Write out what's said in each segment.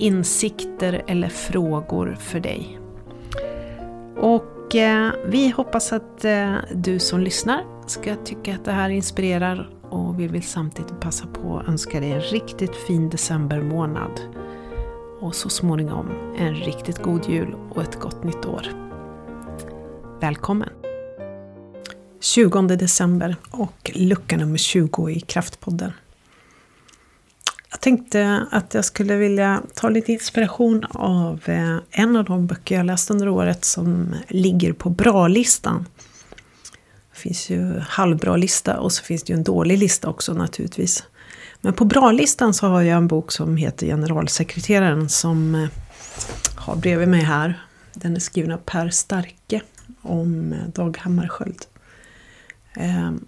insikter eller frågor för dig. Och eh, vi hoppas att eh, du som lyssnar ska tycka att det här inspirerar och vi vill samtidigt passa på att önska dig en riktigt fin decembermånad. Och så småningom en riktigt god jul och ett gott nytt år. Välkommen! 20 december och lucka nummer 20 i Kraftpodden. Jag tänkte att jag skulle vilja ta lite inspiration av eh, en av de böcker jag läst under året som ligger på bra-listan. Det finns ju halvbra lista och så finns det ju en dålig lista också naturligtvis. Men på bra-listan så har jag en bok som heter Generalsekreteraren som eh, har bredvid mig här. Den är skriven av Per Starke om eh, Dag Hammarskjöld. Ehm,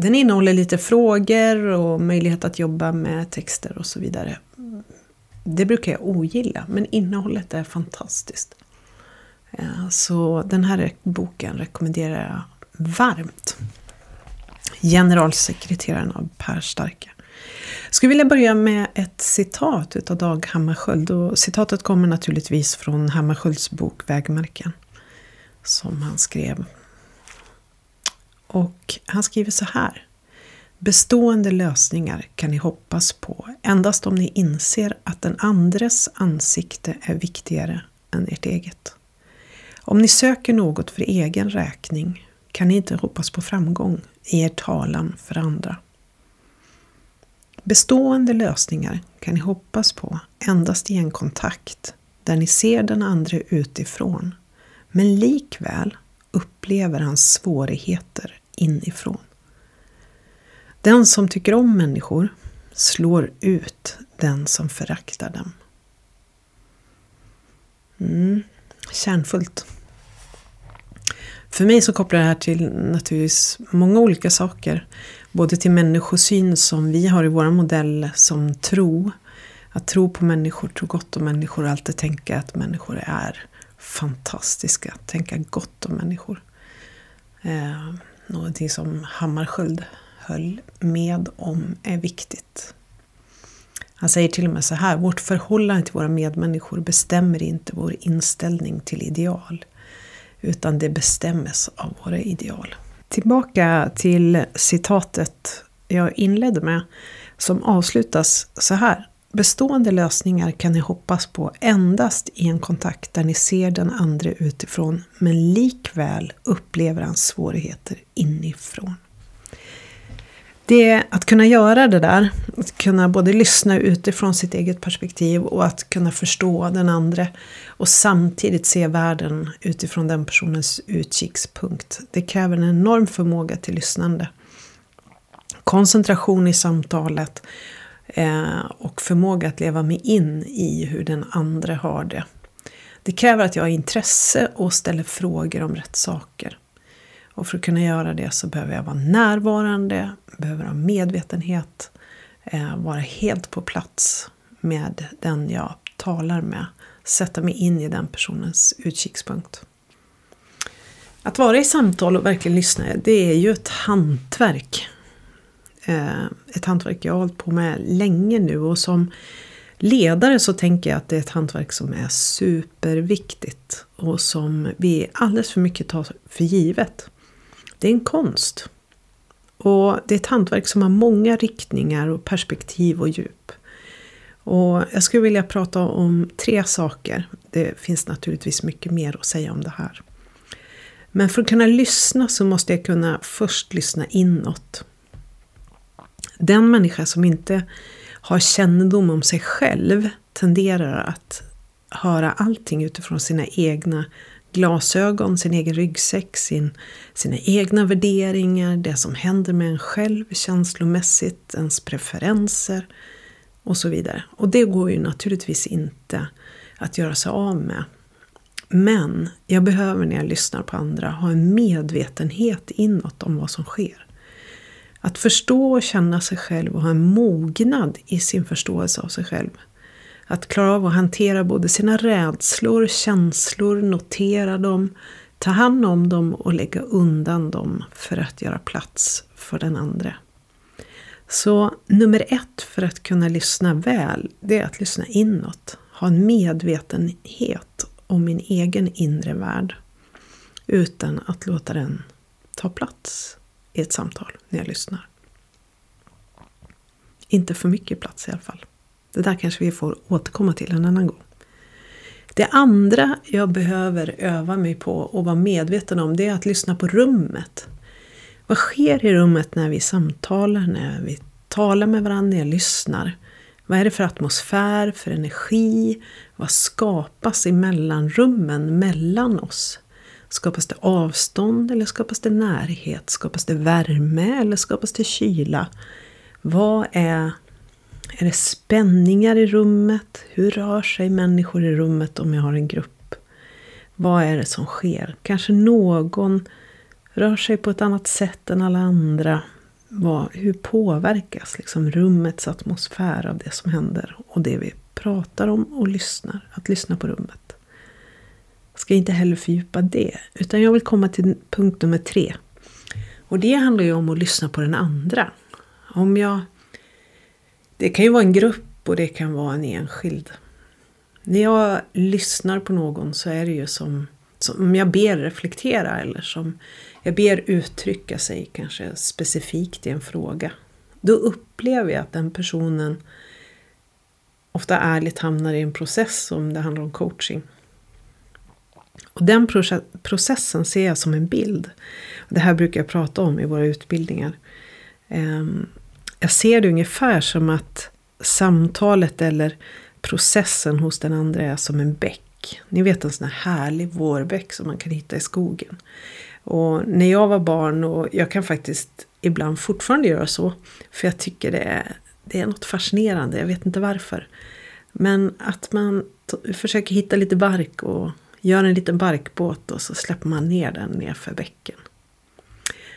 den innehåller lite frågor och möjlighet att jobba med texter och så vidare. Det brukar jag ogilla, men innehållet är fantastiskt. Eh, så den här boken rekommenderar jag varmt. Generalsekreteraren av Per Starke. Jag skulle vilja börja med ett citat utav Dag Hammarskjöld. Och citatet kommer naturligtvis från Hammarskjölds bok Vägmärken. Som han skrev och han skriver så här. Bestående lösningar kan ni hoppas på endast om ni inser att den andres ansikte är viktigare än ert eget. Om ni söker något för egen räkning kan ni inte hoppas på framgång i er talan för andra. Bestående lösningar kan ni hoppas på endast i en kontakt där ni ser den andra utifrån men likväl upplever hans svårigheter inifrån. Den som tycker om människor slår ut den som föraktar dem. Mm, kärnfullt. För mig så kopplar det här till naturligtvis många olika saker. Både till människosyn som vi har i vår modell som tro. Att tro på människor, tro gott om människor och alltid tänka att människor är fantastiska. Tänka gott om människor. Eh, någonting som Hammarskjöld höll med om är viktigt. Han säger till och med så här, vårt förhållande till våra medmänniskor bestämmer inte vår inställning till ideal, utan det bestämmes av våra ideal. Tillbaka till citatet jag inledde med, som avslutas så här. Bestående lösningar kan ni hoppas på endast i en kontakt där ni ser den andra utifrån men likväl upplever hans svårigheter inifrån. Det att kunna göra det där, att kunna både lyssna utifrån sitt eget perspektiv och att kunna förstå den andra och samtidigt se världen utifrån den personens utkikspunkt. Det kräver en enorm förmåga till lyssnande. Koncentration i samtalet Eh, och förmåga att leva mig in i hur den andra har det. Det kräver att jag har intresse och ställer frågor om rätt saker. Och för att kunna göra det så behöver jag vara närvarande, behöver ha medvetenhet, eh, vara helt på plats med den jag talar med. Sätta mig in i den personens utkikspunkt. Att vara i samtal och verkligen lyssna, det är ju ett hantverk Eh, ett hantverk jag har hållit på med länge nu och som ledare så tänker jag att det är ett hantverk som är superviktigt och som vi alldeles för mycket tar för givet. Det är en konst. Och det är ett hantverk som har många riktningar och perspektiv och djup. Och jag skulle vilja prata om tre saker. Det finns naturligtvis mycket mer att säga om det här. Men för att kunna lyssna så måste jag kunna först lyssna inåt. Den människa som inte har kännedom om sig själv tenderar att höra allting utifrån sina egna glasögon, sin egen ryggsäck, sin, sina egna värderingar, det som händer med en själv känslomässigt, ens preferenser. och så vidare. Och det går ju naturligtvis inte att göra sig av med. Men jag behöver när jag lyssnar på andra ha en medvetenhet inåt om vad som sker. Att förstå och känna sig själv och ha en mognad i sin förståelse av sig själv. Att klara av att hantera både sina rädslor, känslor, notera dem, ta hand om dem och lägga undan dem för att göra plats för den andra. Så nummer ett för att kunna lyssna väl, det är att lyssna inåt. Ha en medvetenhet om min egen inre värld. Utan att låta den ta plats i ett samtal när jag lyssnar. Inte för mycket plats i alla fall. Det där kanske vi får återkomma till en annan gång. Det andra jag behöver öva mig på och vara medveten om det är att lyssna på rummet. Vad sker i rummet när vi samtalar, när vi talar med varandra, när jag lyssnar? Vad är det för atmosfär, för energi? Vad skapas i mellanrummen mellan oss? Skapas det avstånd eller skapas det närhet? Skapas det värme eller skapas det kyla? Vad är är det spänningar i rummet? Hur rör sig människor i rummet om jag har en grupp? Vad är det som sker? Kanske någon rör sig på ett annat sätt än alla andra. Vad, hur påverkas liksom rummets atmosfär av det som händer och det vi pratar om och lyssnar? Att lyssna på rummet. Ska inte heller fördjupa det, utan jag vill komma till punkt nummer tre. Och det handlar ju om att lyssna på den andra. Om jag det kan ju vara en grupp och det kan vara en enskild. När jag lyssnar på någon så är det ju som, som om jag ber reflektera eller som jag ber uttrycka sig kanske specifikt i en fråga. Då upplever jag att den personen ofta ärligt hamnar i en process om det handlar om coaching. Och den processen ser jag som en bild. Det här brukar jag prata om i våra utbildningar. Ehm, jag ser det ungefär som att samtalet eller processen hos den andra är som en bäck. Ni vet en sån här härlig vårbäck som man kan hitta i skogen. Och när jag var barn, och jag kan faktiskt ibland fortfarande göra så, för jag tycker det är, det är något fascinerande, jag vet inte varför. Men att man försöker hitta lite bark och gör en liten barkbåt och så släpper man ner den nerför bäcken.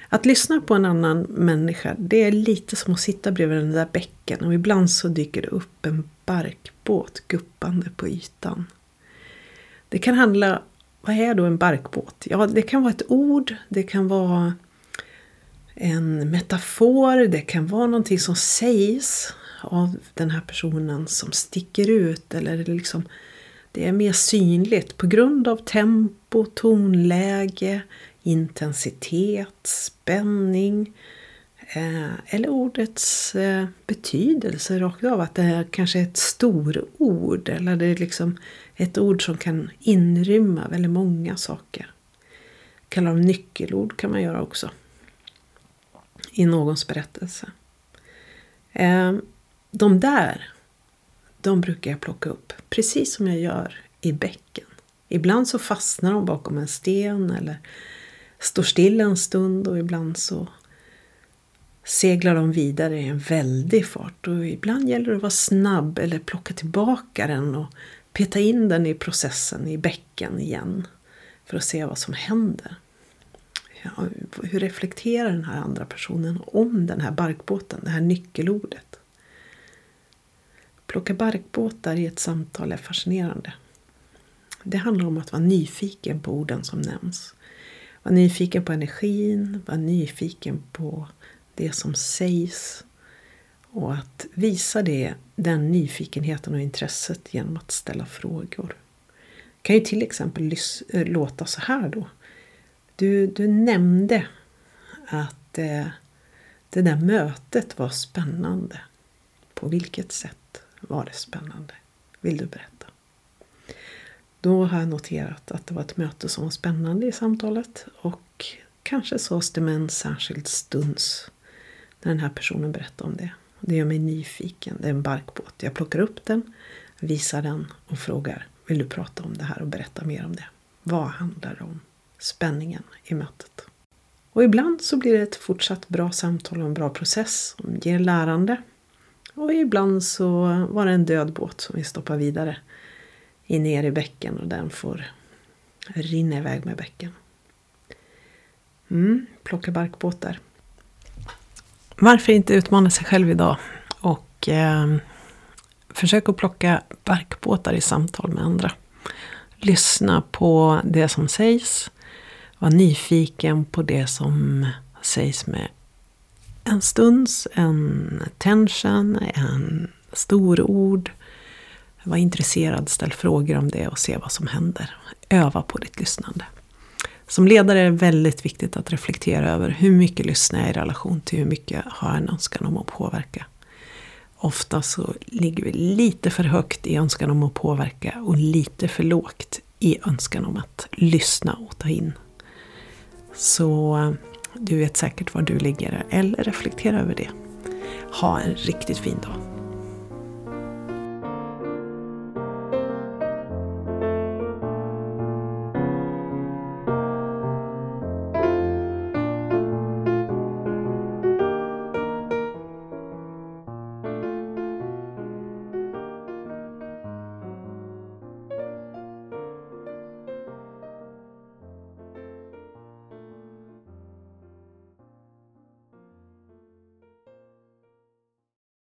Att lyssna på en annan människa, det är lite som att sitta bredvid den där bäcken och ibland så dyker det upp en barkbåt guppande på ytan. Det kan handla, vad är då en barkbåt? Ja, det kan vara ett ord, det kan vara en metafor, det kan vara någonting som sägs av den här personen som sticker ut eller liksom det är mer synligt på grund av tempo, tonläge, intensitet, spänning eh, eller ordets eh, betydelse rakt av. Att det här kanske är ett storord eller det är liksom ett ord som kan inrymma väldigt många saker. Kalla dem nyckelord kan man göra också. I någons berättelse. Eh, de där, de brukar jag plocka upp precis som jag gör i bäcken. Ibland så fastnar de bakom en sten eller står still en stund och ibland så seglar de vidare i en väldig fart och ibland gäller det att vara snabb eller plocka tillbaka den och peta in den i processen i bäcken igen för att se vad som händer. Ja, hur reflekterar den här andra personen om den här barkbåten, det här nyckelordet? Plocka barkbåtar i ett samtal är fascinerande. Det handlar om att vara nyfiken på orden som nämns. Var nyfiken på energin, var nyfiken på det som sägs. Och att visa det, den nyfikenheten och intresset genom att ställa frågor. Det kan ju till exempel eh, låta så här då. Du, du nämnde att eh, det där mötet var spännande. På vilket sätt var det spännande? Vill du berätta? Då har jag noterat att det var ett möte som var spännande i samtalet och kanske sades det med en särskild stuns när den här personen berättar om det. Det gör mig nyfiken. Det är en barkbåt. Jag plockar upp den, visar den och frågar Vill du prata om det här och berätta mer om det? Vad handlar det om? Spänningen i mötet. Och ibland så blir det ett fortsatt bra samtal och en bra process som ger lärande. Och ibland så var det en död båt som vi stoppade vidare in ner i bäcken och den får rinna iväg med bäcken. Mm, plocka barkbåtar. Varför inte utmana sig själv idag och eh, försök att plocka barkbåtar i samtal med andra. Lyssna på det som sägs. Var nyfiken på det som sägs med en stunds, en tension, en storord. Var intresserad, ställ frågor om det och se vad som händer. Öva på ditt lyssnande. Som ledare är det väldigt viktigt att reflektera över hur mycket lyssnar jag i relation till hur mycket har jag en önskan om att påverka. Ofta så ligger vi lite för högt i önskan om att påverka och lite för lågt i önskan om att lyssna och ta in. Så du vet säkert var du ligger eller reflektera över det. Ha en riktigt fin dag.